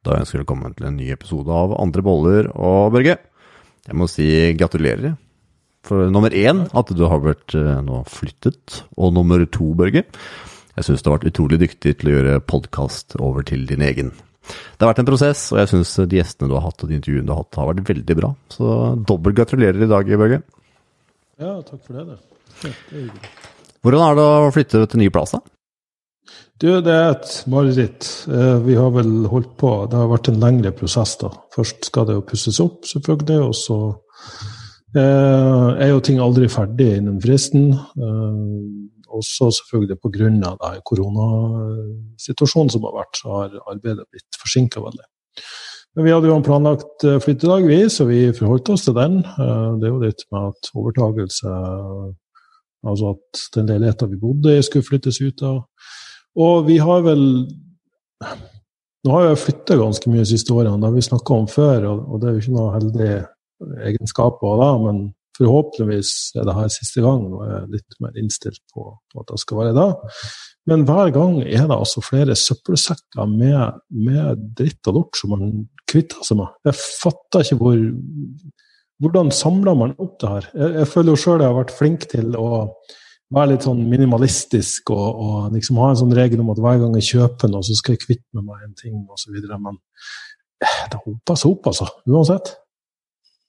Da ønsker jeg velkommen til en ny episode av Andre boller og Børge. Jeg må si gratulerer. For nummer én, at du har vært eh, nå flyttet. Og nummer to, Børge, jeg syns du har vært utrolig dyktig til å gjøre podkast over til din egen. Det har vært en prosess, og jeg syns de gjestene du har hatt og de intervjuene du har hatt, har vært veldig bra. Så dobbelt gratulerer i dag, Børge. Ja, takk for det. det. Hvordan er det å flytte til ny plass, da? Du, det er et mareritt. Eh, vi har vel holdt på Det har vært en lengre prosess, da. Først skal det jo pusses opp, selvfølgelig, og så eh, er jo ting aldri ferdig innen fristen. Eh, også selvfølgelig pga. koronasituasjonen som har vært, så har arbeidet blitt forsinka veldig. Men vi hadde jo en planlagt flyttedag, vi, så vi forholdt oss til den. Det er jo litt med at overtagelse Altså at den leiligheta vi bodde i, skulle flyttes ut av. Og vi har vel Nå har jeg flytta ganske mye de siste årene, det har vi snakka om før, og, det er jo ikke noe heldig egenskap egenskaper da, men forhåpentligvis er det her siste gang, og jeg er litt mer innstilt på, at det skal være da. Men hver gang er det altså flere søppelsekker med, med dritt og lort som man kvitter seg med. Jeg fatter ikke hvor Hvordan samler man opp det her? Jeg, jeg føler jo sjøl jeg har vært flink til å være litt sånn minimalistisk og, og, liksom ha en sånn regel om at hver gang jeg kjøper noe, så skal jeg kvitte med meg en ting osv. Men eh, det hoper seg opp, altså. Uansett.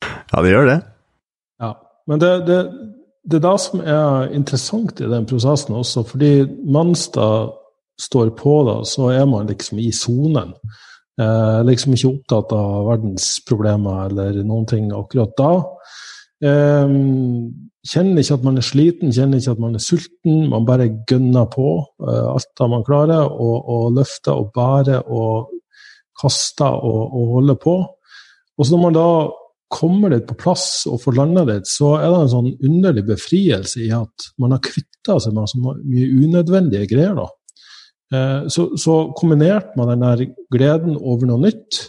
Ja, det gjør det. Ja. Men det, det, det er det som er interessant i den prosessen også, fordi mens det står på, da, så er man liksom i sonen. Eh, liksom ikke opptatt av verdensproblemer eller noen ting akkurat da. Eh, Kjenner ikke at man er sliten, kjenner ikke at man er sulten. Man bare gønner på uh, alt det man klarer, og, og løfter og bærer og kaster og, og holder på. Og så når man da kommer litt på plass og får landa litt, så er det en sånn underlig befrielse i at man har kvitta seg med så mye unødvendige greier. da. Uh, så, så, kombinert med den der gleden over noe nytt,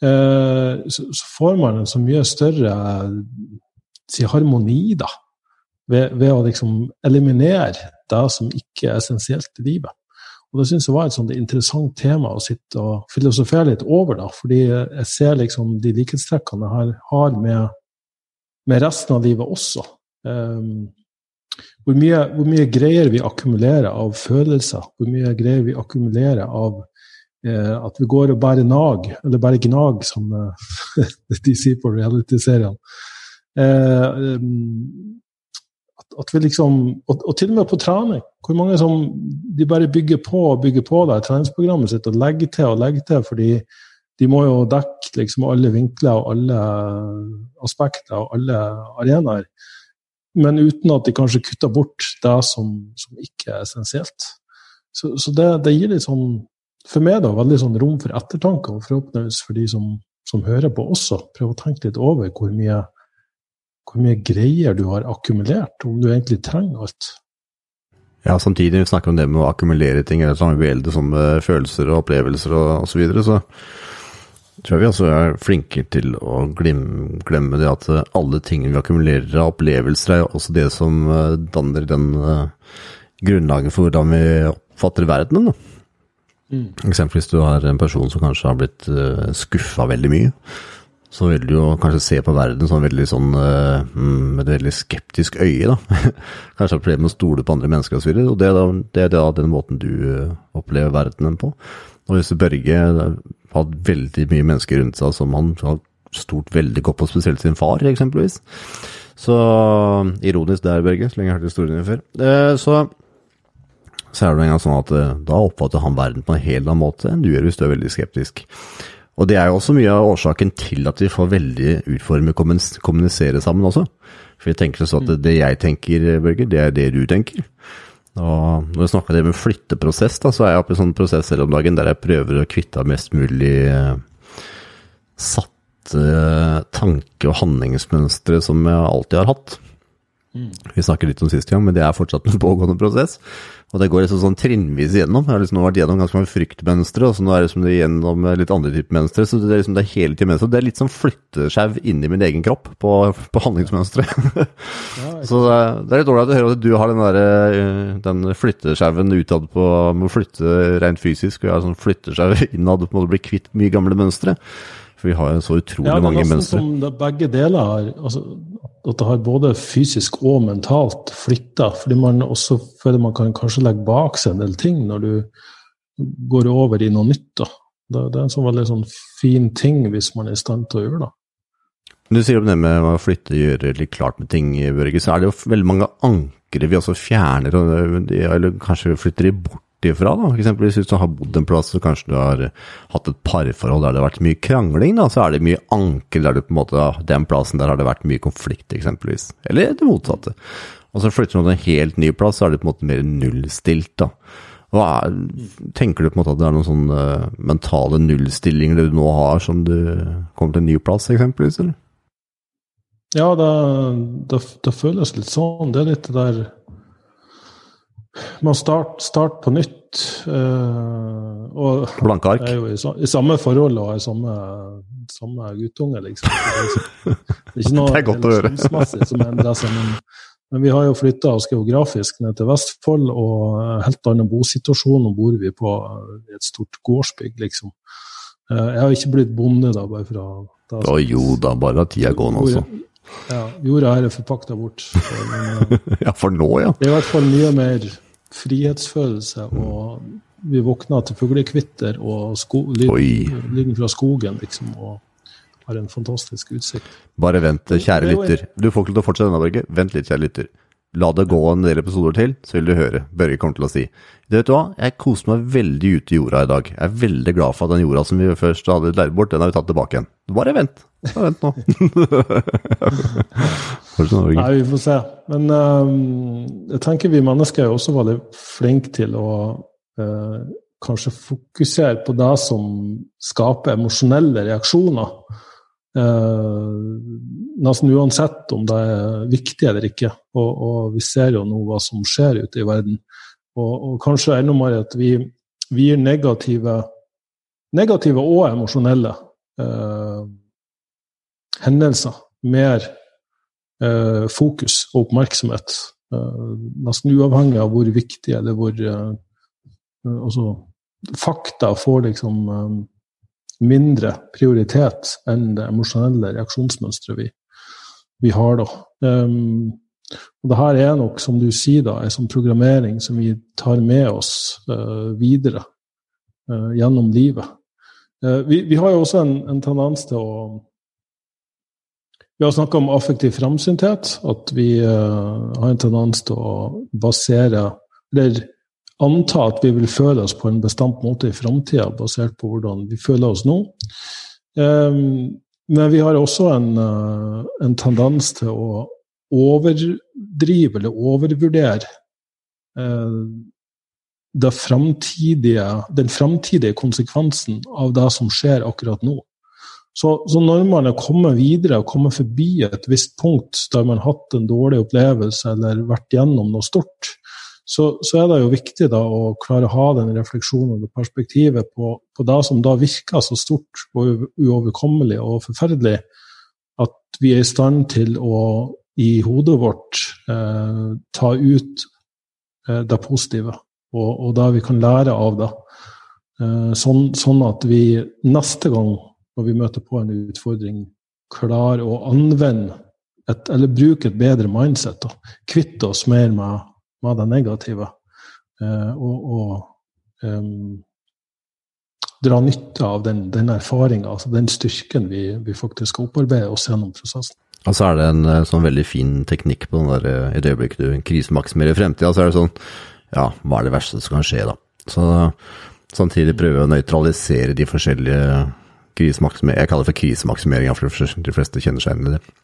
uh, så, så, får man en så mye større si harmoni, da. Ved, ved, å liksom eliminere det som ikke er essensielt i livet. Og Det syns jeg var et sånt interessant tema å sitte og filosofere litt over, da, fordi jeg ser liksom de likhetstrekkene jeg har med, med, resten av livet også. Um, hvor, mye, hvor, mye, greier vi akkumulerer av følelser? Hvor mye greier vi akkumulerer av eh, at vi går og bærer nag, eller bærer gnag, som eh, de sier på reality-seriene. Eh, at, at, vi liksom, og, og, til og med på trening. Hvor mange som de bare bygger på og bygger på det treningsprogrammet sitt og legger til og legger til, fordi de må jo dekke liksom alle vinkler og alle aspekter og alle arenaer. Men uten at de kanskje kutter bort det som, som ikke er essensielt. Så, så det, det, gir sånn, for meg da, veldig sånn rom for ettertanke, og forhåpentligvis for de som, som hører på også. Prøve å tenke litt over hvor mye hvor mye greier du har akkumulert, om du egentlig trenger alt. Ja, samtidig vi snakker om det med å akkumulere ting, eller sånn, vi eldre som uh, følelser og opplevelser og osv., så, videre, så tror jeg vi også er flinke til å glemme, glemme det at uh, alle tingene vi akkumulerer av opplevelser, er også det som uh, danner den grunnlaget for hvordan vi oppfatter verdenen. Da. Mm. Eksempelvis du har en person som kanskje har blitt uh, skuffa veldig mye så vil du jo kanskje se på verden sånn veldig sånn, uh, med et veldig skeptisk øye. da. kanskje har problemer med å stole på andre mennesker osv. Og, og det, er da, det er da den måten du uh, opplever verdenen på. Og hvis Børge har veldig mye mennesker rundt seg som han har stort veldig godt på, spesielt sin far, eksempelvis. Så ironisk der, Børge, så lenge jeg har hørt historien din før. Så så er det en gang sånn at da oppfatter han verden på en helt annen måte enn du gjør hvis du er veldig skeptisk. Og det er jo også mye av årsaken til at vi får veldig utfordringer kommunisere sammen også. For jeg tenker sånn at det jeg tenker, Børger, det er det du tenker. Og når vi snakker det med flytteprosess, da, så er jeg oppe i en sånn prosess selv om dagen der jeg prøver å kvitte av mest mulig eh, satte tanke- og handlingsmønstre som jeg alltid har hatt. Mm. Vi snakket litt om sist gang, men det er fortsatt en pågående prosess. Og det går liksom sånn trinnvis igjennom. Jeg har liksom vært gjennom ganske mange fryktmønstre, og så nå er det liksom det gjennom litt andre typer mønstre. Så det er liksom det er hele tiden mønstre. Det er litt sånn flytteskjau inni min egen kropp på, på handlingsmønsteret. Ja, så det er, det er litt ålreit å høre at du har den der, eh, den flyttesjauen utad på å flytte rent fysisk, og jeg har sånn flyttesjau innad på en måte bli kvitt mye gamle mønstre. For vi har så utrolig Ja, er mange nesten mønstre. som det begge deler har altså, At det har både fysisk og mentalt flytta. Fordi man også føler man kan kanskje legge bak seg en del ting når du går over i noe nytt. da. Det, det er en sånn veldig sånn fin ting hvis man er i stand til å gjøre det. Du sier om det med å flytte, og gjøre litt klart med ting, Børge, så er det jo veldig mange ankre vi også fjerner, eller kanskje flytter de bort ifra, da. Eksempelvis hvis du har bodd en plass, og kanskje du har hatt et parforhold der det har vært mye krangling, da, så er det mye anker der du på en måte, den plassen der har det vært mye konflikt, eksempelvis. Eller det motsatte. Og så flytter du til en helt ny plass, så er det på en måte mer nullstilt, da. Hva er, tenker du på en måte at det er noen sånne eh, mentale nullstillinger du nå har som du kommer til en ny plass, eksempelvis, eller? Ja, det, det, det føles litt sånn. Det er litt det der Man starter start på nytt. Uh, og Blanke ark? er jo i, i samme forhold og i samme, samme guttunge, liksom. Det er ikke- det er ikke noe Det er godt å høre. som endrer seg. Men, men vi har jo flytta oss geografisk ned til Vestfold, og helt annen bosituasjon. Nå bor vi på et stort gårdsbygg, liksom. Eh, Jeg har ikke blitt bonde da, bare fra da, Å jo da, bare at tida går nå, så. ja, jorda her er forpakta bort. Men, eh, Ja, for nå, ja. det er i hvert fall mye mer frihetsfølelse, og vi våkner til fuglekvitter og lyden fra skogen, liksom, og har en fantastisk utsikt. Bare vent, kjære er lytter. Du får ikke lov til å fortsette denne, Børge. Vent litt, kjære lytter. La det gå en del episoder til, så vil du høre. Børge kommer til å si Du vet du hva, jeg koste meg veldig ute i jorda i dag. Jeg er veldig glad for at den jorda som vi først hadde lært bort, den har vi tatt tilbake igjen. Bare vent. Bare vent nå. Nei, vi får se. Men eh, jeg tenker vi mennesker er også veldig flinke til å uh, kanskje fokusere på det som skaper emosjonelle reaksjoner. Eh, nesten uansett om det er viktig eller ikke. Og, og vi ser jo nå hva som skjer ute i verden. Og, og kanskje enda mer at vi, vi gir negative, negative og emosjonelle eh, hendelser mer eh, fokus og oppmerksomhet. Eh, nesten uavhengig av hvor viktig eller hvor eh, eh, altså, Fakta får liksom mindre prioritet enn det emosjonelle reaksjonsmønsteret vi, vi har, da. Um, og det her er nok, som du sier, da, en sånn programmering som vi tar med oss uh, videre uh, gjennom livet. Uh, vi, vi har jo også en, en tendens til å vi har snakka om affektiv framsynthet, at vi uh, har en tendens til å basere Eller anta at vi vil føle oss på en bestemt måte i framtida, basert på hvordan vi føler oss nå. Um, men vi har også en, eh, en tendens til å overdrive eller overvurdere eh, fremtidige, den framtidige konsekvensen av det som skjer akkurat nå. Så, så, når man er kommet videre og kommet forbi et visst punkt der man har hatt en dårlig opplevelse eller vært gjennom noe stort, så, så er det jo viktig da å klare å ha den refleksjonen og perspektivet på, på det som da virker så stort og uoverkommelig og forferdelig, at vi er i stand til å i hodet vårt eh, ta ut eh, det positive, og, og det vi kan lære av det. Eh, sånn, sånn at vi neste gang når vi møter på en utfordring, klarer å anvende et, eller bruke et bedre mindset. Da. Kvitte oss mer med, med det negative. Eh, og, og um, dra nytte av den, den erfaringa, altså den styrken vi, vi faktisk skal opparbeide oss gjennom prosessen. Og så er det en eh, sånn veldig fin teknikk på den der eh, i det øyeblikket du krisemaksimerer fremtida, så er det sånn Ja, hva er det verste som kan skje, da? Så samtidig prøve å nøytralisere de forskjellige krisemaksimeringer Jeg kaller det for krisemaksimering, for de fleste kjenner seg igjen i det.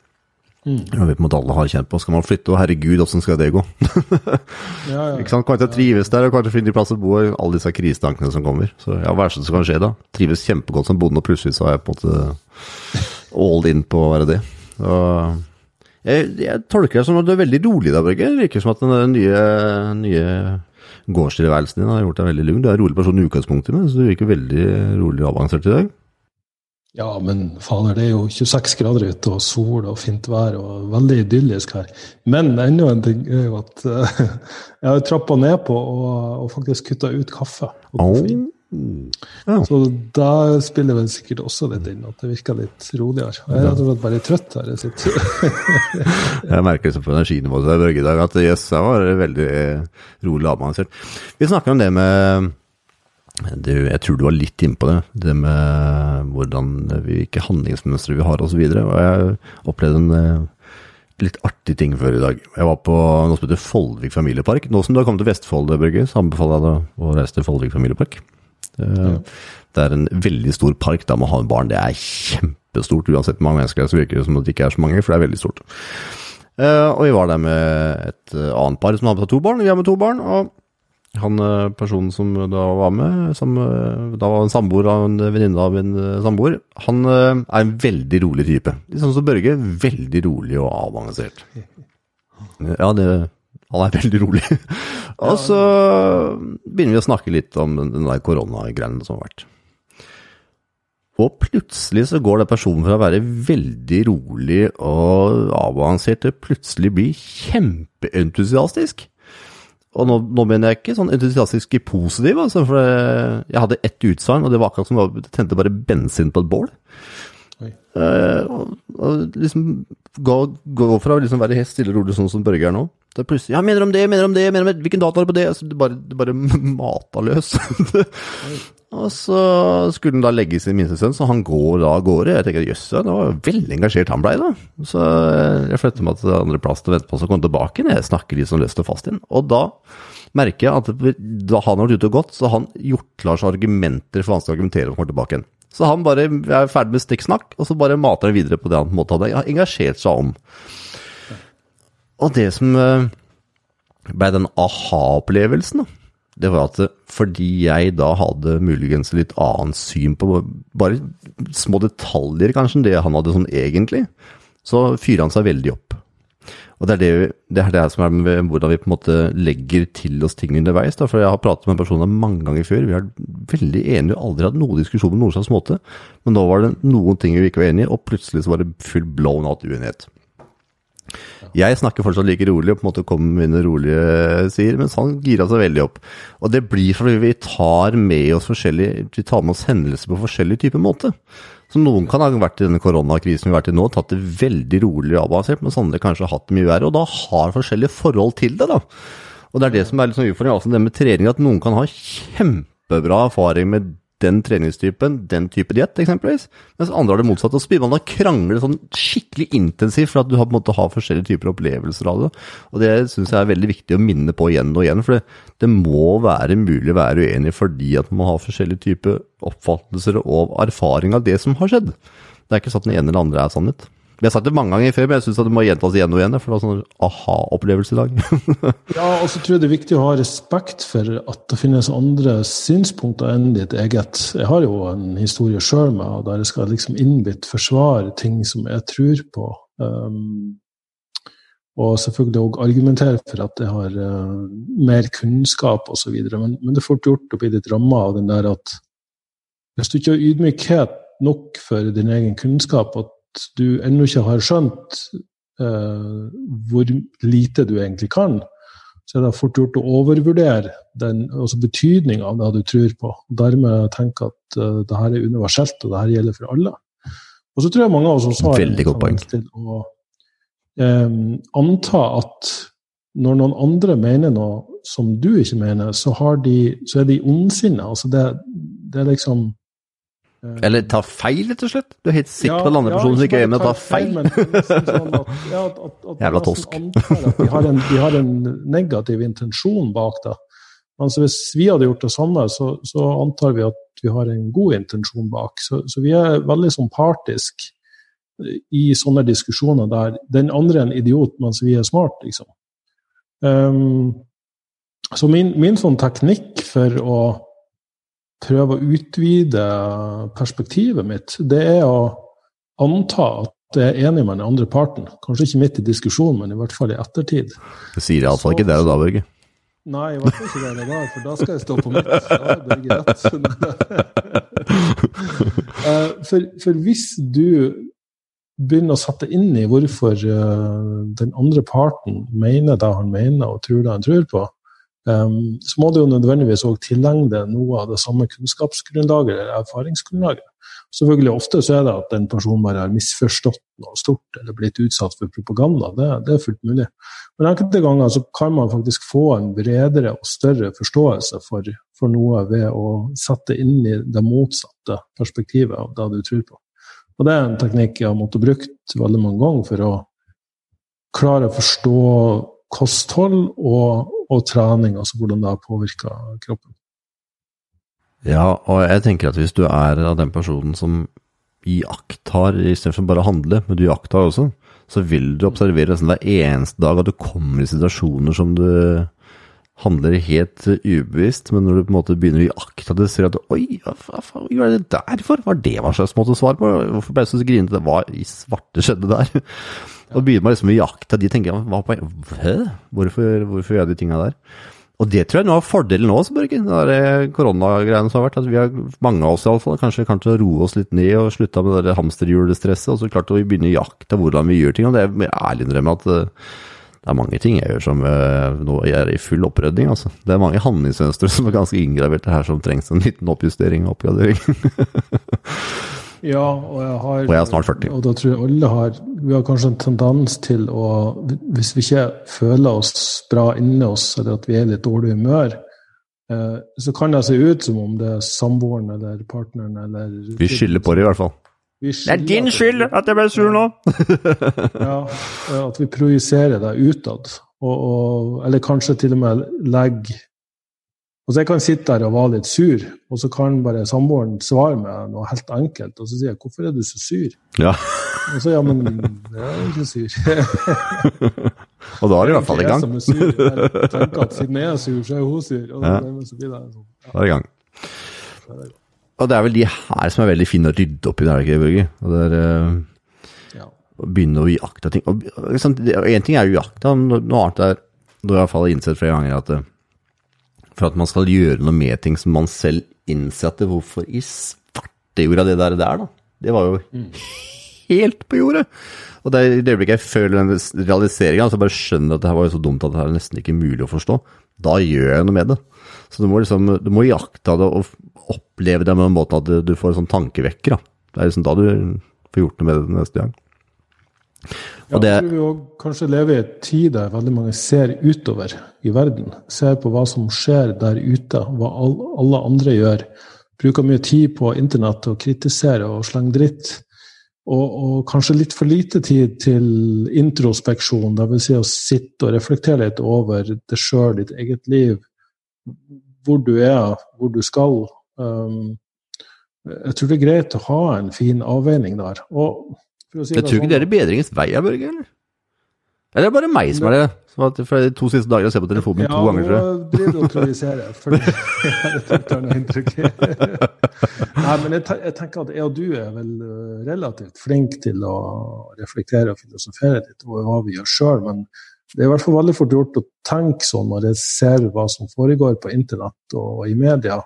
Mm. Jeg vi på en måte alle har kjent på. Skal man flytte, og herregud, åssen skal det gå? Ja, ja. Ikke sant? Kan ikke trives der, og kan ikke finne plass å bo, i alle disse krisetankene som kommer. Så ja, hva er det som kan skje da? Trives kjempegodt som bonde, og plutselig så er jeg på en måte all in på å være det. Og jeg, jeg tolker det som at du er veldig rolig da, Børge. Det virker som at den nye, nye gårdstilværelsen din har gjort deg veldig lugn. Du er en rolig person i utgangspunktet, men så du virker veldig rolig og avansert i dag. Ja, men fader, det er jo 26 grader ute og sol og fint vær og veldig idyllisk her. Men enda en ting er jo at uh, jeg har trappa ned på og, og faktisk kutta ut kaffe. koffein. Ja. Så da spiller vel sikkert også litt inn at det virker litt roligere. Jeg er rett bare trøtt her jeg sitter. Jeg merker liksom på energinivået til Børge i dag at jøss, jeg var veldig rolig og avansert. Vi snakker om det med du, Jeg tror du var litt inne på det, det med hvordan vi, hvilke handlingsmønstre vi har osv. Og, så og jeg opplevde en eh, litt artig ting før i dag. Jeg var på noe som heter Follvik familiepark. Nå som du har kommet til Vestfold, Børge, så anbefaler jeg deg å reise til Follvik familiepark. Det, det er en veldig stor park. Da må ha en barn. Det er kjempestort. Uansett hvor mange mennesker det er, så virker det som at det ikke er så mange, for det er veldig stort. Eh, og vi var der med et eh, annet par som hadde med seg to barn. Vi er med to barn. og han eh, personen som da var med, som eh, da var en samboer av en venninne av en eh, samboer, han er en veldig rolig type. Litt sånn som Børge. Veldig rolig og avansert. Ja, det, han er veldig rolig. og så begynner vi å snakke litt om den der koronagreiene som har vært. Og plutselig så går den personen fra å være veldig rolig og avansert til plutselig bli kjempeentusiastisk. Og nå, nå mener jeg ikke sånn entusiastisk i positiv, altså, for jeg hadde ett utsagn, og det var akkurat som det tente bare bensin på et bål. Eh, og, og liksom gå, gå fra å liksom være helt stille og rolig sånn som Børge er nå, til plutselig Ja, mener om det, mener om det, mener om det, hvilken dato er det på det? Altså, det bare, det bare mata løs. og så skulle han da legge sin minste sønn, så han går da av gårde. Jeg tenker jøss, det var veldig engasjert han blei da. Så jeg flytter meg til andre plass til å vente på, så komme tilbake igjen. Jeg snakker litt sånn løst og fast inn. Og da merker jeg at da han har vært ute og gått, så han gjort klar seg argumenter for han skal argumentere og kommer tilbake igjen. Så han bare er ferdig med stikksnakk, og så bare mater han videre på det han på en måte hadde engasjert seg om. Og det som blei ble den aha-opplevelsen, da, det var at fordi jeg da hadde muligens litt annet syn på bare små detaljer kanskje enn det han hadde sånn egentlig, så fyrer han seg veldig opp. Og det er det, det er det som er med hvordan vi på en måte legger til oss ting underveis. Da. For jeg har pratet med personer mange ganger før. Vi er veldig enige og aldri hatt noen diskusjon på noen slags måte. Men nå var det noen ting vi ikke var enige i, og plutselig så var det full blown out uenighet. Jeg snakker fortsatt like rolig og på en måte kommer med mine rolige sider, mens han gira seg veldig opp. Og det blir fordi vi tar med oss forskjellige, vi tar med oss hendelser på forskjellig type måte. Så noen kan ha vært i denne koronakrisen vi har vært i nå, tatt det veldig rolig og avansert, mens andre kanskje har hatt det mye verre, og da har forskjellige forhold til det, da. Og det er det som er litt sånn utfordringen, altså det med trening, at noen kan ha kjempebra erfaring med den treningstypen, den type diett eksempelvis, mens andre har det motsatte. Så begynner man å krangle sånn skikkelig intensivt for at du har, måte, har forskjellige typer opplevelser av det. Og det syns jeg er veldig viktig å minne på igjen og igjen, for det, det må være mulig å være uenig fordi at man har forskjellige typer oppfattelser og erfaring av det som har skjedd. Det er ikke sånn at den ene eller andre er sannhet. Vi har sagt det mange ganger før, men jeg syns det må gjentas igjen og igjen. For det var sånn aha-opplevelse i dag. Ja, og så tror jeg det er viktig å ha respekt for at det finnes andre synspunkter enn ditt eget. Jeg har jo en historie sjøl med der jeg skal liksom innbitt forsvare ting som jeg tror på. Um, og selvfølgelig òg argumentere for at jeg har uh, mer kunnskap osv. Men, men det er fort gjort å bli litt ramma av den der at hvis du ikke har ydmykhet nok for din egen kunnskap, at du ennå ikke har skjønt uh, hvor lite du egentlig kan, så er det fort gjort å overvurdere den, altså betydninga av det du tror på. og Dermed tenke at uh, det her er universelt, og det her gjelder for alle. Og så tror jeg mange av oss også har Veldig godt poeng. til å um, anta at når noen andre mener noe som du ikke mener, så, har de, så er de ondsinna. Altså det, det er liksom eh, Eller ta feil, rett og slett. Du er helt sikker på at den andre personen som ikke er enig, tar feil. Men det er sånn at, ja, at, at, at Jævla tosk. at De har, en, de har en negativ intensjon bak det. Altså hvis vi hadde gjort det samme, så, så antar vi at vi har en god intensjon bak. Så, så vi er veldig sånn partisk i sånne diskusjoner der den andre er en idiot, mens vi er smart, liksom. Um, så min, min sånn teknikk for å prøve å utvide perspektivet mitt, det er å anta at jeg er enig med den andre parten. Kanskje ikke midt i diskusjonen, men i hvert fall i ettertid. Det sier iallfall ikke det da, Børge. Nei, i hvert fall ikke det da, for da skal jeg stå på mitt. Da er Børge rett. Eh, for, for hvis du begynner å sette inn i hvorfor uh, den andre parten mener det han mener og tror det han tror på, så må du jo nødvendigvis òg tilegne deg noe av det samme kunnskapsgrunnlaget eller erfaringsgrunnlaget. Selvfølgelig Ofte så er det at den personen bare har misforstått noe stort eller blitt utsatt for propaganda. Det, det er fullt mulig. Men enkelte ganger så kan man faktisk få en bredere og større forståelse for, for noe ved å sette inn i det motsatte perspektivet av det du tror på. Og det er en teknikk jeg har måttet brukt veldig mange ganger for å klare å forstå kosthold og, og trening, altså hvordan det har påvirka kroppen. Ja, og jeg tenker at hvis du er av den personen som iakttar istedenfor bare å handle, men du iakttar også, så vil du observere nesten hver eneste dag at du kommer i situasjoner som du handler helt ubevisst, men når du på en måte begynner å iaktta det, ser du at oi, hva, faen gjør jeg det der for? Hva Var det hva slags måte å svare på? Hvorfor ble jeg så grinete? Hva i svarte skjedde der? Og begynner man liksom å jakte. de, tenker hva på, hæ? Hvorfor, hvorfor gjør jeg de tinga der? Og det tror jeg nå er fordelen nå, Børgen. Den koronagreiene som har vært. At vi har, mange av oss iallfall, kanskje kanskje roe oss litt ned og slutta med det hamsterhjulestresset. Og så klart å begynne å jakte hvordan vi gjør ting. Og det er ærlig innrømme at eh, det er mange ting jeg gjør som uh, nå er i full opprydning. Altså. Det er mange handlingsmønstre som er ganske inngraverte her, som trengs en liten oppjustering og oppgradering. Ja, og jeg har Og jeg er snart 40. Og da tror jeg alle har Vi har kanskje en tendens til å Hvis vi ikke føler oss bra inni oss, eller at vi er i litt dårlig humør, eh, så kan det se ut som om det er samboeren eller partneren eller Vi skylder på det i hvert fall. Det er din skyld at jeg ble sur nå! ja, at vi projiserer det utad. Og, og, eller kanskje til og med legger Altså Jeg kan sitte der og være litt sur, og så kan bare samboeren svare meg noe helt enkelt. Og så sier jeg 'Hvorfor er du så sur?' Ja. Og så ja, men jeg er ikke sur. og da er du i hvert fall i gang. Jeg sur. Jeg tenker at siden jeg er sur, så er hun sur. Og ja. så blir det sånn. Ja. Da er det i gang. Og det er vel de her som er veldig fine å rydde opp i, det er det ikke, Børge? Og det er uh, å begynne å iaktta ting. Og Én ting er jo iaktta, noe annet er Du har i hvert fall innsett flere ganger at uh, for at man skal gjøre noe med ting som man selv innsetter. Hvorfor i svarte gjorde det der, der da? Det var jo mm. helt på jordet! Og det er i det øyeblikket jeg føler den realiseringa, altså bare skjønner at det her var jo så dumt at det her er nesten ikke mulig å forstå, da gjør jeg noe med det. Så du må liksom, du må jakte det og oppleve det med en måte at du får en sånn tankevekker. Da. Det er liksom da du får gjort noe med det neste gang. Og det, jeg tror vi også kanskje lever i en tid der veldig mange ser utover i verden. Ser på hva som skjer der ute, hva alle andre gjør. Bruker mye tid på internett og kritisere og slenge dritt. Og, og, kanskje litt for lite tid til introspeksjon, dvs. Si å sitte og reflektere litt over det sjøl, ditt eget liv. Hvor du er, hvor du skal. Um, jeg tror det er greit å ha en fin avveining der. Og Si jeg tror ikke det er i bedringens vei, Børge, eller? Eller er det bare meg som er det? For de to siste dagene har jeg sett på telefonen min ja, to ganger. Ja, nå driver du og projiserer. For det tar noe inntrykk. Nei, men jeg, jeg, tenker at jeg og du er vel eh, relativt flinke til å reflektere og filosofere litt over hva vi gjør sjøl. Men det er i hvert fall veldig fort gjort å tenke sånn når jeg ser hva som foregår på internett og i media.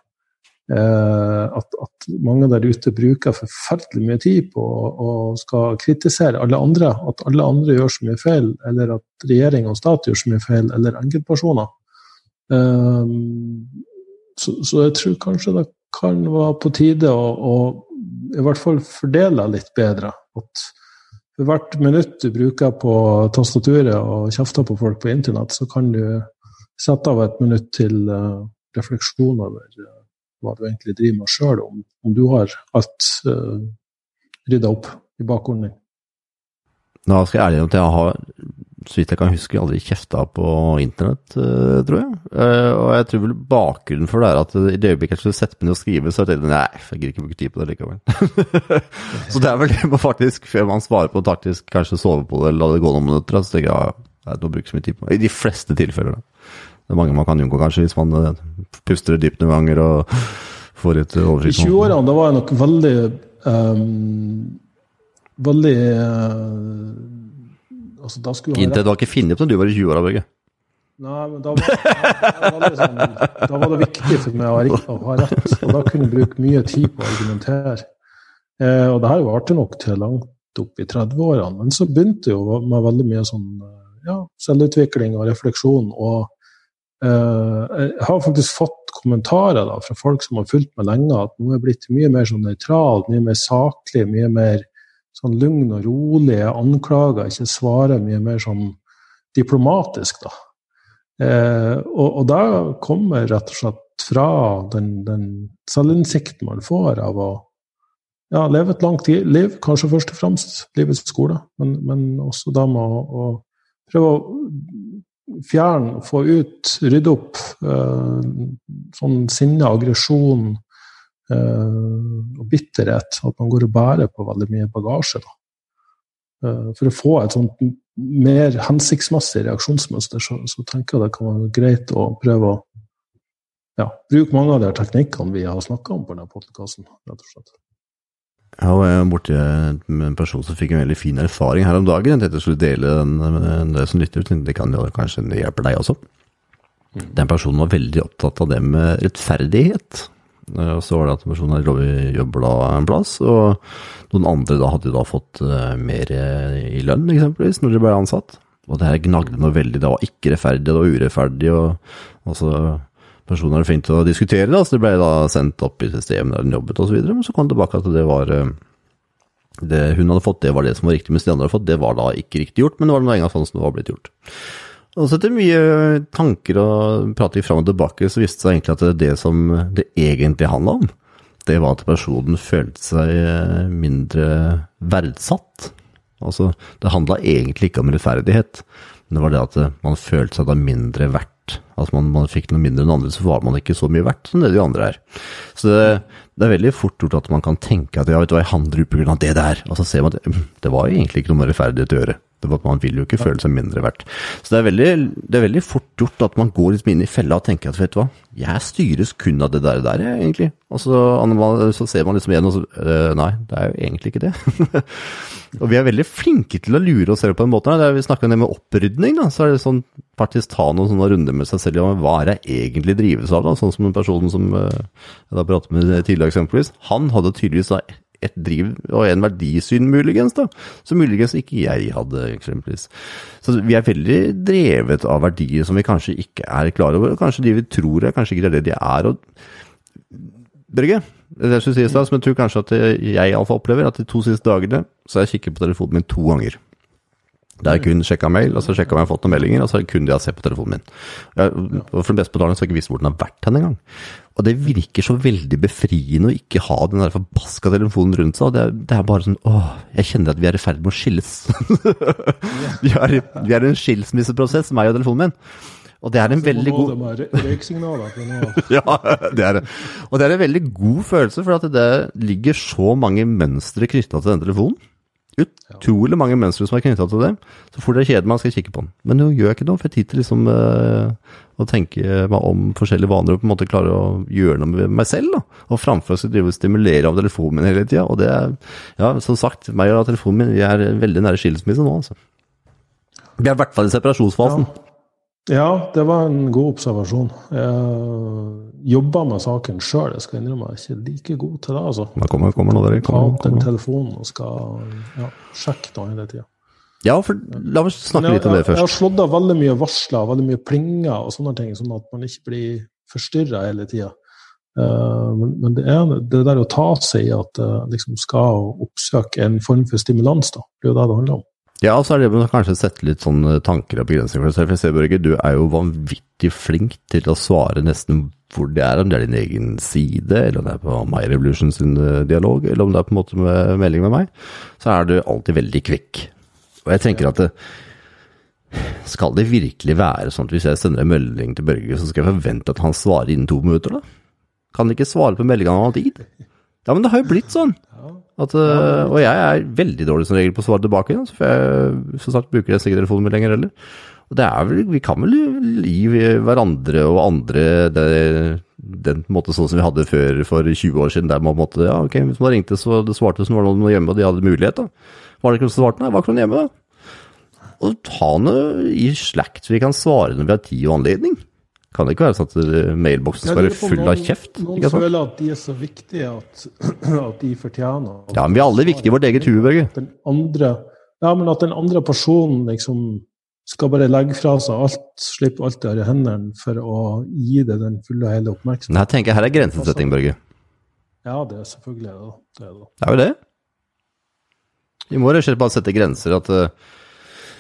Eh, at, at, mange der ute bruker forferdelig mye tid på å skal kritisere alle andre. At alle andre gjør så mye feil, eller at regjering og stat gjør så mye feil, eller enkeltpersoner. Eh, så, så, jeg tror kanskje det kan være på tide å, å i hvert fall fordele litt bedre. At for hvert minutt du bruker på tastaturet og kjefter på folk på internett, så kan du sette av et minutt til uh, refleksjon over hva du egentlig driver med sjøl, om, om, du har alt uh, rydda opp i bakgrunnen din. Nå skal jeg ærlig at jeg har, så vidt jeg kan huske, aldri kjefta på internett, uh, tror jeg. Uh, og jeg tror vel bakgrunnen for det er at i det øyeblikket jeg skulle sette meg ned og skrive, så tenkte jeg nei, jeg gidder ikke bruke tid på det likevel. så det er vel det man faktisk, før man svarer på taktisk, kanskje sove på det eller la det gå noen minutter, så tenker jeg ja, jeg bruker så mye tid på det. I de fleste tilfeller, da. Det er mange man kan unngå, kanskje, hvis man eh, puster dypt noen ganger og får litt oversikt. I 20-årene da var jeg nok veldig um, Veldig uh, altså, da skulle Inntil du har ikke funnet opp når du var i 20-åra, Børge? Nei, men da var, da, var sånn, da var det viktig for meg å ha, rett- og da kunne jeg bruke mye tid på å argumentere. Eh, og det her varte nok til langt opp i 30-årene, men så begynte jo med veldig mye sånn eh, ja, selvutvikling og refleksjon. og jeg har faktisk fått kommentarer da, fra folk som har fulgt meg lenge, at nå er jeg blitt mye mer sånn nøytral, mye mer saklig, mye mer sånn lugn og rolig. Jeg anklager, ikke svarer mye mer sånn diplomatisk, da. Eh, og, og det kommer rett og slett fra den, den selvinnsikten man får av å ja, leve et langt liv, kanskje først og fremst livets skole, men, men også da med å, å prøve å fjerne, få ut, rydde opp eh, sånn sinne, aggresjon eh, og bitterhet. At man går og bærer på veldig mye bagasje. Eh, for å få et sånt mer hensiktsmessig reaksjonsmønster, så, så tenker jeg det kan være greit å prøve å ja, bruke mange av de teknikkene vi har snakka om på denne podkasten, rett og slett. Jeg var borti med en person som fikk en veldig fin erfaring her om dagen. Jeg tenkte jeg skulle dele den med dere som lytter. Det kan jo kanskje hjelpe deg også. Den personen var veldig opptatt av det med rettferdighet. Eh, Og så var det at personen hadde jobbet- en plass, og noen andre da hadde da fått eh, mer eh, i lønn, eksempelvis, når de ble ansatt. Og det her gnagde noe veldig. Det var ikke rettferdig, det var urettferdig. og altså, Personen hadde flink til å diskutere, da, så det ble da sendt opp i systemet der den jobbet osv. Men så kom det tilbake at det var eh, det hun hadde fått, det var det som var riktig, mens de andre hadde fått, det var da ikke riktig gjort, men det var noe engang sånn som det var blitt gjort. Og så etter mye tanker og prating fram og tilbake, så viste det seg egentlig at det, det som det egentlig handla om, det var at personen følte seg eh, mindre verdsatt. Altså, det handla egentlig ikke om rettferdighet, men det var det at man følte seg da mindre verdt. Altså man, man fikk noe mindre enn andre, så var man ikke så mye verdt som det de andre er. Så det, det er veldig fort gjort at man kan tenke at ja, vet du hva, jeg handler ut av det der, og så ser man at "Mm, det var egentlig ikke noe med rettferdighet å gjøre. At Man vil jo ikke føle seg mindre verdt. Så det er, veldig, det er veldig fort gjort at man går liksom inn i fella og tenker at vet du hva, jeg styres kun av det der, der egentlig. Og så, så ser man liksom igjen og så eh, Nei, det er jo egentlig ikke det. og vi er veldig flinke til å lure oss selv på den måten. Det er, vi snakker om det med opprydning, da. Så er det sånn faktisk ta noen sånne runder med seg selv. om hva er det egentlig drives av, da? Sånn som den personen som eh, jeg da pratet med tidligere, eksempelvis. Han hadde tydeligvis da et driv og en verdisyn, muligens, da, som muligens ikke jeg hadde, eksempelvis. Så vi er veldig drevet av verdier som vi kanskje ikke er klar over, og kanskje de vi tror er, kanskje ikke er det de er. og Børge, det jeg skulle si i stad, som jeg tror kanskje at jeg iallfall opplever, at de to siste dagene så har jeg kikket på telefonen min to ganger. Da har jeg kun sjekka mail, og så sjekka om jeg har fått noen meldinger, og så er det kun det jeg har sett på telefonen min. Jeg, for den beste betalen så har jeg ikke visst hvor den har vært hen engang. Og det virker så veldig befriende å ikke ha den der forbaska telefonen rundt seg. og det er, det er bare sånn åh, jeg kjenner at vi er i ferd med å skilles. vi, er, i- vi er i en skilsmisseprosess, meg og telefonen min. Og det er en veldig god ja, det er det. Og det er en veldig god følelse, for at det ligger så mange mønstre knytta til denne telefonen. Utrolig mange mønstre som er knytta til det. Så fort det er kjedelig, man skal kikke på den. Men nå gjør jeg ikke noe, for jeg tid til liksom eh, å tenke meg om forskjellige vaner og på en måte klare å gjøre noe med meg selv. da. Og framfor å drive og stimulere av telefonen min hele tida. Og det er, ja, som sagt, meg og telefonen min, vi er veldig nære skilsmisse nå, altså. Vi er i hvert fall i separasjonsfasen. Ja, det var en god observasjon. Jeg jobba med saken sjøl, jeg skal innrømme jeg er ikke like god til det. altså. Da kommer, kommer nå, dere. Ta Kommer, opp den telefonen og skal ja, sjekke det hele tida. Ja, for la oss snakke litt om det Jeg, jeg har slått av veldig mye varsler, veldig mye plinger og sånne ting, sånn at man ikke blir forstyrra hele tida. men, men det er det der å ta seg i at det liksom skal oppsøke en form for stimulans, da. Det er jo det det handler om. Ja, og så er det med å kanskje sette litt sånne tanker og begrensninger for deg selv. Jeg ser, Børge, du er jo vanvittig flink til å svare nesten hvor det er, om det er din egen side, eller om det er på My Revolution sin eh, dialog, eller om det er på en måte med melding med meg, så er du alltid veldig kvikk. Og jeg tenker at det, skal det virkelig være sånn at hvis jeg sender en melding til Børge, så skal jeg forvente at han svarer innen to minutter, da? Kan han ikke svare på meldinga han har tid? Ja, men det har jo blitt sånn. At, øh, og jeg er veldig dårlig som regel på å svare tilbake, igjen, så får jeg som sagt bruker jeg sikkert telefonen min lenger heller. Og det er vel, vi kan vel gi hverandre og andre det, den måte sånn som vi hadde før for 20 år siden, der man måtte, ja ok, hvis man ringte så det svarte som var noen hjemme og de hadde mulighet da. Var det ikke noen som svarte? Nei, var ikke noen hjemme da. og ta noe i slakt så vi kan svare når vi har tid og anledning. Kan det ikke være sånn at mailboksen skal være full av kjeft? Noen ikke føler at de er så viktige at, at de fortjener at Ja, men vi er alle viktige i vårt eget hue, Børge. Ja, men at den andre personen liksom skal bare legge fra seg alt, slippe alt det har i hendene for å gi det den fulle og hele oppmerksomheten. Nei, tenker jeg her er grensesetting, Børge. Ja, det er selvfølgelig det. Det er det. Det er jo det. Vi må rett og slett bare sette grenser at eh,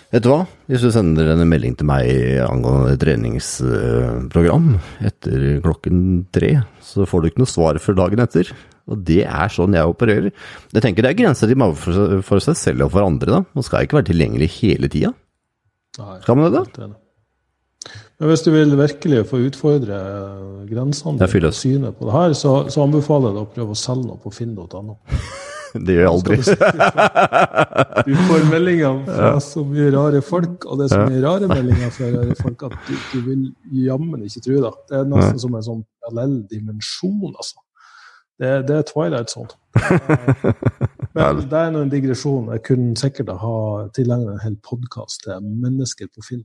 Vet du hva? Hvis du sender en melding til meg angående treningsprogram etter klokken tre, så får du ikke noe svar før dagen etter. Og det er sånn jeg opererer. Jeg tenker det er grenser de må for, for seg selv og for andre, da. Man skal ikke være tilgjengelig hele tida. Skal man det, da? Men hvis du vil virkelig få utfordre grensene og synet på det her, så, så anbefaler jeg deg å prøve å selge noe på finn.no. Det gjør jeg aldri. Du får meldinger fra så mye rare folk, og det er så mye rare meldinger fra rare folk at du, du vil jammen ikke tro det. Det er nesten som en sånn parallell dimensjon, altså. Det, det er Twilight Zone. Men det er nå en digresjon. Jeg kunne sikkert ha tilegnet en hel podkast til mennesker på film.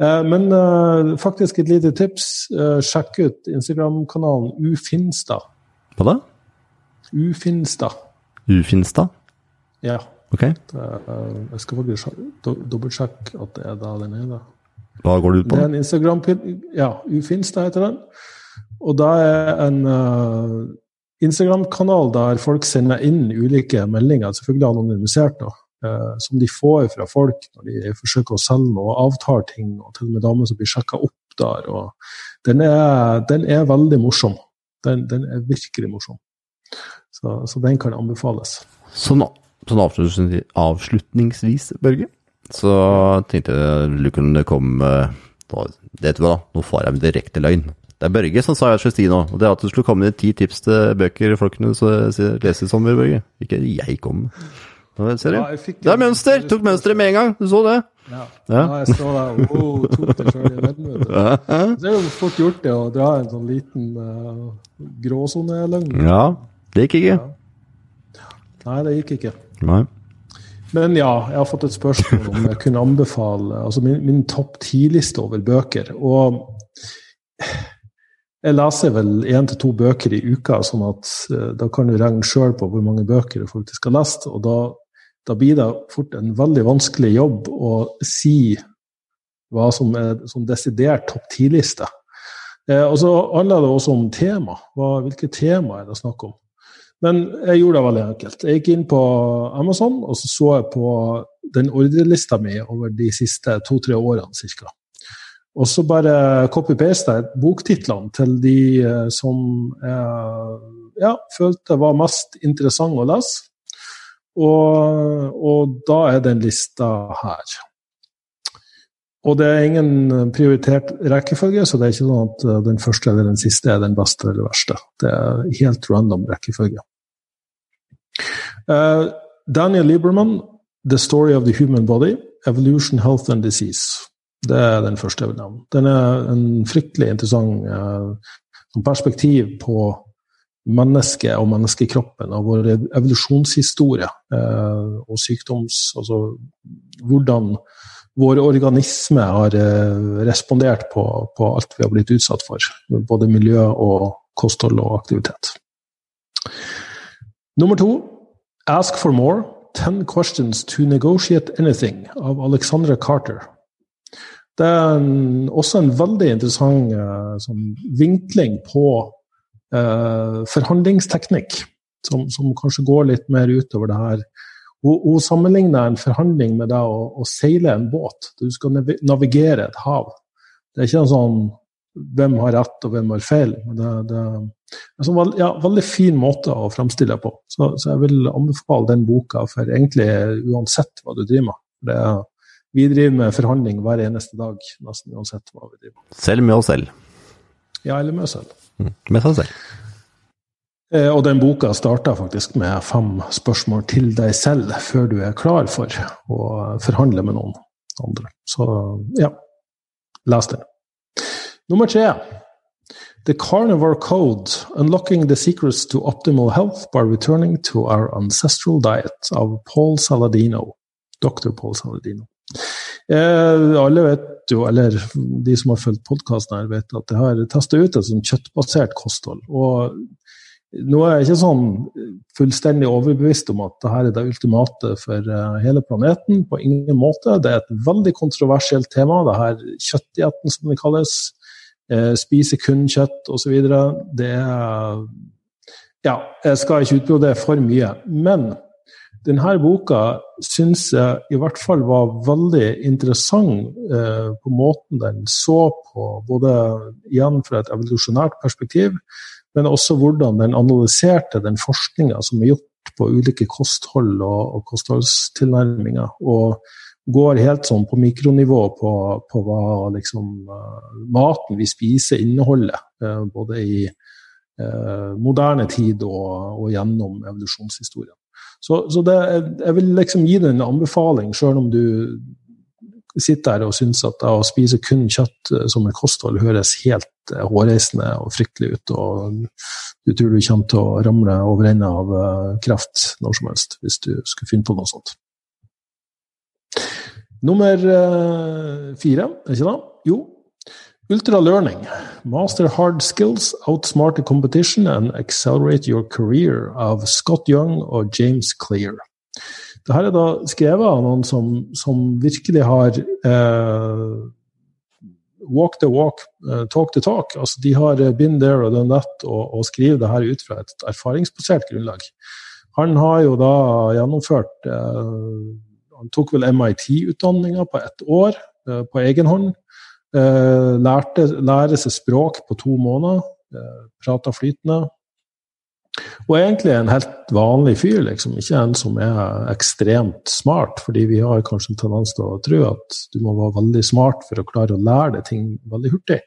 Eh, Men eh, faktisk et lite tips. Eh, Sjekk ut Instagram-kanalen Ufinstad. Hva da? Ufinstad. Ufinstad? Ja. Ok. Det er, eh, jeg skal faktisk sj- do- dobbeltsjekke at det er da den er. da. Hva går det ut Det på? er en instagram Ja, Ufinstad heter den. Og det er en uh, Instagram-kanal der folk sender inn ulike meldinger, selvfølgelig anonymisert, da, uh, som de får fra folk når de forsøker å selge noe og avtar ting, og til og med damer som blir sjekka opp der. den er, den er veldig morsom. Den, den er virkelig morsom. Så, så den kan anbefales. Sånn, sånn avslutningsvis, avslutningsvis, Børge, så tenkte jeg du kunne komme Vet du hva, nå får jeg med direkte løgn. Det er Børge som sa jeg skulle si nå, og det er at du skulle komme med ti tips til bøker folk kunne så- se- lese i sommer, Børge. Ikke jeg kom med. Ser du? Ja, Det er mønster! Tok mønsteret med en gang, du så det? Ja. Ja. ja. jeg så det. Oh, tok det sjøl i venn, Det. Så er jo fort gjort det å dra en sånn liten uh, gråsoneløgn. Ja, det gikk ikke. Nei, det gikk ikke. Nei. Men ja, jeg har fått et spørsmål om jeg kunne anbefale altså min, min topp ti-liste over bøker. Og jeg leser vel én til to bøker i uka, sånn at eh, da kan du regne sjøl på hvor mange bøker du faktisk har lest. Og da, da blir det fort en veldig vanskelig jobb å si hva som er sånn desidert topp ti-liste. Eh, og så handler det også om tema. Hva, hvilke tema er det snakk om? Men jeg gjorde det veldig enkelt. Jeg gikk inn på Amazon og så så jeg på den ordrelista mi over de siste to-tre årene ca. Og så bare copy-paste jeg boktitlene til de eh, som jeg ja, følte var mest interessante å lese. Og, og da er den lista her. Og det er ingen prioritert rekkefølge, så det er ikke sånn at eh, den første eller den siste er den beste eller verste. Det er helt random rekkefølge. Eh, Daniel Lieberman, 'The Story of the Human Body', 'Evolution, Health and Disease'. Det er den første jeg vil nevne. Den er en fryktelig interessant eh, perspektiv på mennesket og menneskekroppen og vår evolusjonshistorie eh, og sykdoms... Altså hvordan vår organisme har eh, respondert på, på alt vi har blitt utsatt for. Både miljø og kosthold og aktivitet. Nummer to, 'Ask for More'. 'Ten Questions to Negotiate Anything' av Alexandra Carter. Det er en, også en veldig interessant eh, sånn vinkling på eh, forhandlingsteknikk, som, som, kanskje går litt mer utover det her. Hun, hun sammenligner en forhandling med det å, å, seile en båt. Du skal navigere et hav. Det er ikke en sånn hvem har rett og hvem har feil. Det, det sånn ja, veldig fin måte å framstille det på. Så, så, jeg vil anbefale den boka for egentlig uansett hva du driver med. Det vi driver med forhandling hver eneste dag, nesten uansett hva vi driver med. Selv med oss selv? Ja, eller med oss selv. Mm, med seg selv. Eh, og den boka starta faktisk med fem spørsmål til deg selv før du er klar for å forhandle med noen andre. Så ja, les den. Nummer tre. The Carnivore Code Unlocking the Secrets to Optimal Health by Returning to Our Ancestral Diet av Paul Saladino. Dr. Paul Saladino. Eh, alle vet jo, eller de som har fulgt podkasten her, vet at jeg har testa ut et sånn kjøttbasert kosthold. Og nå er jeg ikke sånn fullstendig overbevist om at dette er det ultimate for uh, hele planeten. På ingen måte. Det er et veldig kontroversielt tema, det her kjøttdietten som det kalles. Uh, spise kun kjøtt osv. Det er Ja, jeg skal ikke utbrodere for mye. Men denne boka syns jeg i hvert fall var veldig interessant på måten den så på, både igjen fra et evolusjonært perspektiv, men også hvordan den analyserte den forskninga som er gjort på ulike kosthold og, og kostholdstilnærminger. Og går helt sånn på mikronivå på, på hva liksom, uh, maten vi spiser inneholder. Uh, både i uh, moderne tid og, og, gjennom evolusjonshistorien. Så, så det, jeg vil liksom gi deg en anbefaling, sjøl om du sitter der og syns at å spise kun kjøtt som et kosthold høres helt Eh, hårreisende og fryktelig ut. Og du tror du kommer til å ramle over ende av kreft kraft når som helst, hvis du skulle finne på noe sånt. Nummer eh, fire, er ikke det? Jo. Ultra Learning. Master hard skills, outsmart competition and accelerate your career av Scott Young og James Clear. Dette er da skrevet av noen som, som virkelig har eh, walk the walk, uh, talk the talk. Altså, de har eh, been there og done that og, og skriver det her ut fra et erfaringsbasert grunnlag. Han har jo da gjennomført eh, Han tok vel MIT-utdanninga på ett år eh, på egen hånd. lærte lære seg språk på to måneder. Prata flytende. Og egentlig en helt vanlig fyr, liksom. Ikke en som er ekstremt smart. Fordi vi har kanskje en tendens til å tro at du må være veldig smart for å klare å lære deg ting veldig hurtig.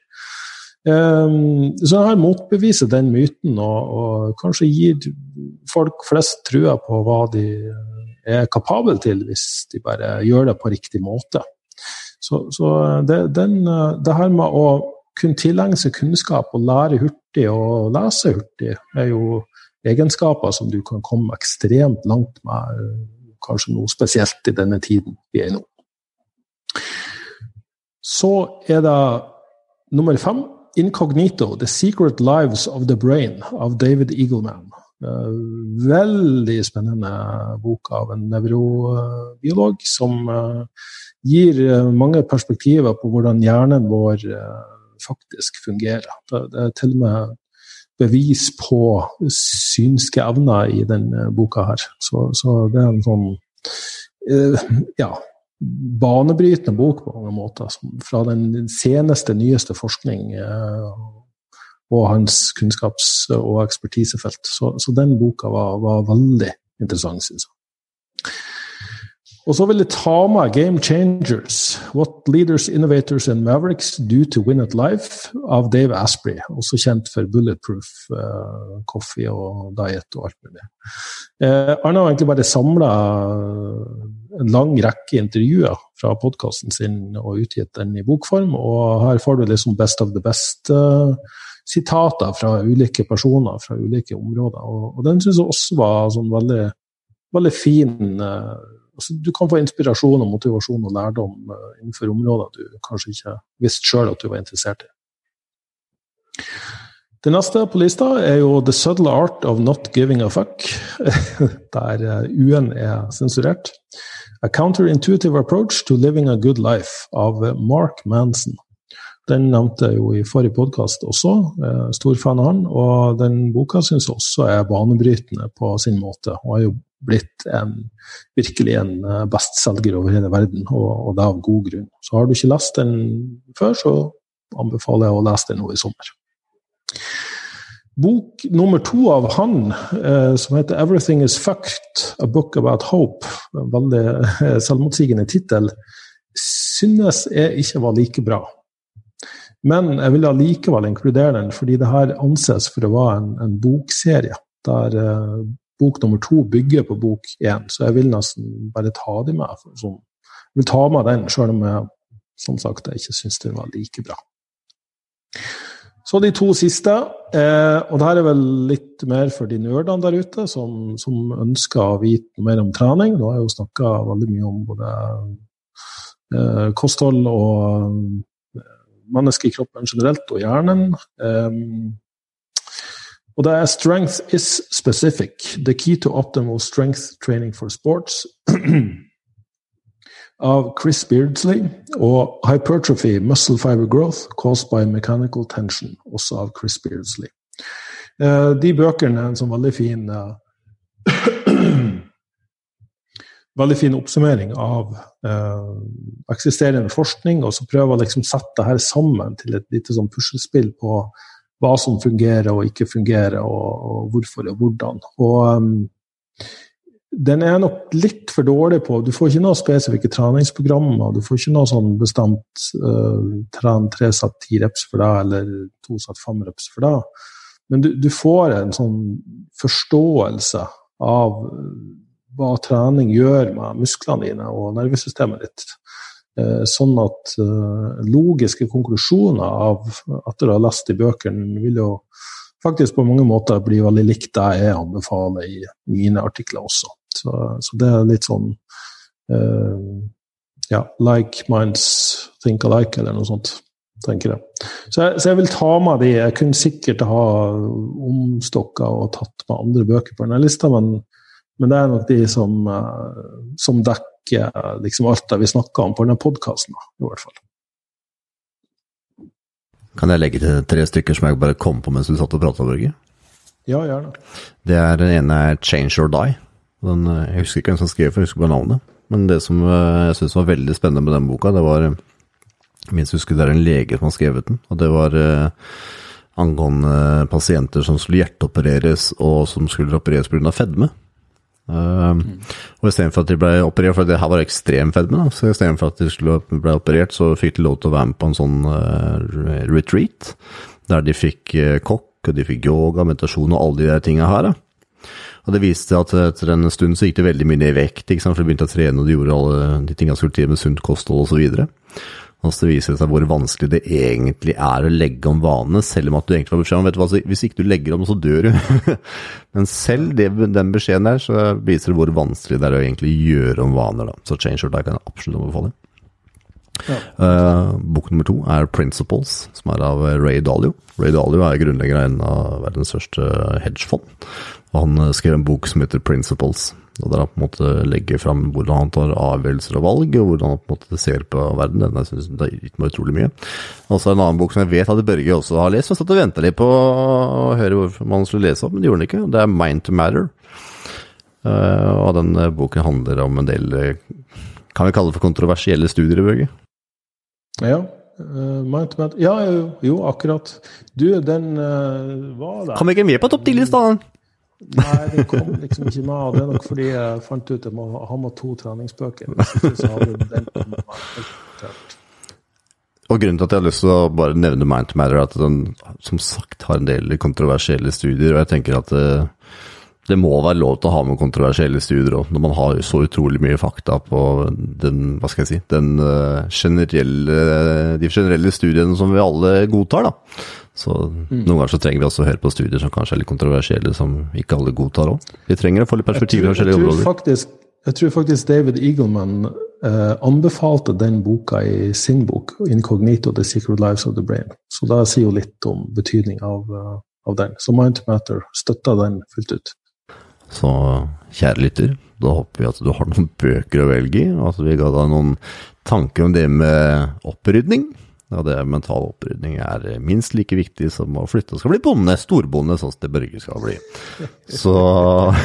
Um, så jeg motbeviser den myten, og, og, kanskje gir folk flest trua på hva de er kapable til, hvis de bare gjør det på riktig måte. Så, så det, den, det her med å kunne tilegne seg kunnskap og lære hurtig og lese hurtig, er jo egenskaper som du kan komme ekstremt langt med, kanskje noe spesielt i denne tiden vi er i nå. Så er det nummer fem, 'Incognito The Secret Lives of the Brain' av David Eagleman. Veldig spennende bok av en nevrobiolog som eh, gir eh, mange perspektiver på hvordan hjernen vår eh, faktisk fungerer. Det er til og med bevis på synske evner i denne boka her. Så, så det er en sånn uh, ja, banebrytende bok på mange måter. Fra den seneste, nyeste forskning uh, og hans kunnskaps- og ekspertisefelt. Så, så den boka var, var veldig interessant, syns jeg. Og så vil jeg ta med Game Changers, What Leaders, Innovators and Mavericks Do to Win at Life av Dave Asprey, også kjent for Bulletproof uh, Coffee og Diet og alt mulig. Uh, han har egentlig bare samla en lang rekke intervjuer fra podkasten sin og utgitt den i bokform, og her får du liksom best of the best. Uh, sitater fra ulike personer fra ulike områder. Og, og den syns jeg også var sånn veldig, veldig fin uh, Altså, du kan få inspirasjon og motivasjon og lærdom uh, innenfor områder du kanskje ikke visste sjøl at du var interessert i. Det neste på lista er jo The Subtle Art of Not Giving a Fuck, der uh, U-en er sensurert. A Counterintuitive Approach to Living a Good Life av Mark Manson. Den nevnte jeg jo i forrige podkast også, stor fan av han. Og den boka syns jeg også er banebrytende på sin måte, og er jo blitt en, virkelig en eh, bestselger over hele verden, og, og, det av god grunn. Så har du ikke lest den før, så anbefaler jeg å lese den nå i sommer. Bok nummer to av han, eh, som heter 'Everything Is Fucked A Book About Hope', veldig eh, selvmotsigende tittel, synes jeg ikke var like bra. Men jeg vil allikevel inkludere den, fordi det her anses for å være en, en bokserie der eh, bok nummer to bygger på bok én, så jeg vil nesten bare ta de med. Sånn. Jeg vil ta med den, sjøl om jeg som sagt jeg ikke syns den var like bra. Så de to siste, eh, og her er vel litt mer for de nerdene der ute som, som ønsker å vite mer om trening. Nå har jeg jo snakka veldig mye om både eh, kosthold og menneskekroppen generelt, og hjernen. og det er 'Strength is specific. The key to optimal strength training for sports'. av Chris Beardsley, og 'Hypertrophy Muscle Fiber Growth Caused by Mechanical Tension', også av Chris Beardsley. de bøkene er en sånn veldig fin veldig fin oppsummering av eh, eksisterende forskning, og så prøve å liksom sette det her sammen til et lite sånn puslespill på hva som fungerer og ikke fungerer, og, og hvorfor og hvordan. Og um, den er nok litt for dårlig på Du får ikke noe spesifikke treningsprogrammer. Du får ikke noe sånn bestemt uh, tren tre satt ti reps for deg, eller to satt fem reps for deg. Men du, du får en sånn forståelse av hva trening gjør med musklene dine og nervesystemet ditt. Eh, sånn at eh, logiske konklusjoner av etter å ha lest i bøkene vil jo faktisk på mange måter bli veldig likt det jeg anbefaler i mine artikler også. Så, så det er litt sånn uh, ja, like minds think alike, eller noe sånt, tenker jeg. Så, jeg. så jeg, vil ta med de. Jeg kunne sikkert ha omstokka og tatt med andre bøker på denne lista, men men det er nok de som, eh, som dekker liksom alt det vi snakker om på denne podkasten, i hvert fall. Kan jeg legge til tre stykker som jeg bare kom på mens du satt og prata, Børge? Ja, gjerne. Det er, Den ene er 'Change or Die'. Den, eh, jeg husker ikke hvem som skrev for jeg husker bare navnet. Men det som eh, jeg syns var veldig spennende med den boka, det var Minst husker det er en lege som har skrevet den. Og det var eh, angående pasienter som skulle hjerteopereres, og som skulle opereres pga. fedme. Uh, og istedenfor at de ble operert, for det her var ekstrem fedme, da. så istedenfor at de skulle ble operert, så fikk de lov til å være med på en sånn uh, retreat, der de fikk uh, kokk, og de fikk yoga, meditasjon og alle de der tinga her. Da. Og det viste seg at etter en stund så gikk det veldig mye ned i vekt, for de begynte å trene, og de gjorde alle de tinga som skulle til med sunt kosthold osv. Og så viser det seg hvor vanskelig det egentlig er å legge om vanene, selv om at du egentlig får beskjed om vet du hva, hvis ikke du legger om, så dør du. Men selv det, den beskjeden der, så viser det hvor vanskelig det er å egentlig gjøre om vaner. Da. Så Change your life kan jeg absolutt anbefale. Ja. Uh, bok nummer to er Principles, som er av Ray Dalio. Ray Dalio er grunnlegger av en av verdens største hedgefond. Og han skrev en bok som heter Principles. Og der han på en måte legger fram hvordan han tar avgjørelser og valg, og hvordan han på en måte ser på verden. Den jeg synes det har gitt meg utrolig mye. Og så en annen bok som jeg vet at Børge også har lest, og satt og venta litt på å høre hvorfor man skulle lese opp, men det gjorde han ikke. Det er Mind to Matter. Uh, og den eh, boken handler om en del uh, Kan vi kalle det for kontroversielle studier, Børge? Ja. Uh, mind to Matter Ja, jo, jo akkurat. Du, den var der. Kom ikke med på topp 10-lista! Nei, det kom liksom ikke med. og Det er nok fordi jeg fant ut at jeg ha med to treningsbøker. Og grunnen til at jeg har lyst til å bare nevne Mind Matter, er at den som sagt har en del kontroversielle studier. Og jeg tenker at det, det må være lov til å ha med kontroversielle studier òg, når man har så utrolig mye fakta på den, hva skal jeg si, den uh, generelle, de generelle studiene som vi alle godtar. da. Så mm. noen ganger så trenger vi også å høre på studier som kanskje er litt kontroversielle, som ikke alle godtar òg. Vi trenger å få litt perspektiv i forskjellige områder. Faktisk, jeg tror faktisk David Eagleman eh, anbefalte den boka i sin bok, 'Incognito The Secret Lives of the Brain'. Så da sier jo litt om betydning av, uh, av den. Så Mind Matter støtter den fullt ut. Så kjære lytter, da håper vi at du har noen bøker å velge i, og at vi ga deg noen tanker om det med opprydning. Ja, det mental opprydning er minst like viktig som å flytte og skal bli bonde, storbonde, sånn som det Børge skal bli. Så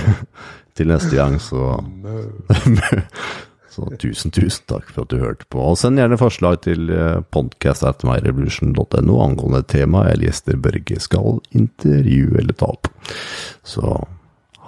til neste gang, så Så tusen, tusen takk for at du hørte på. Og Send gjerne forslag til eh, podcast.myrevolution.no angående tema eller gjester Børge skal intervjue eller ta opp. Så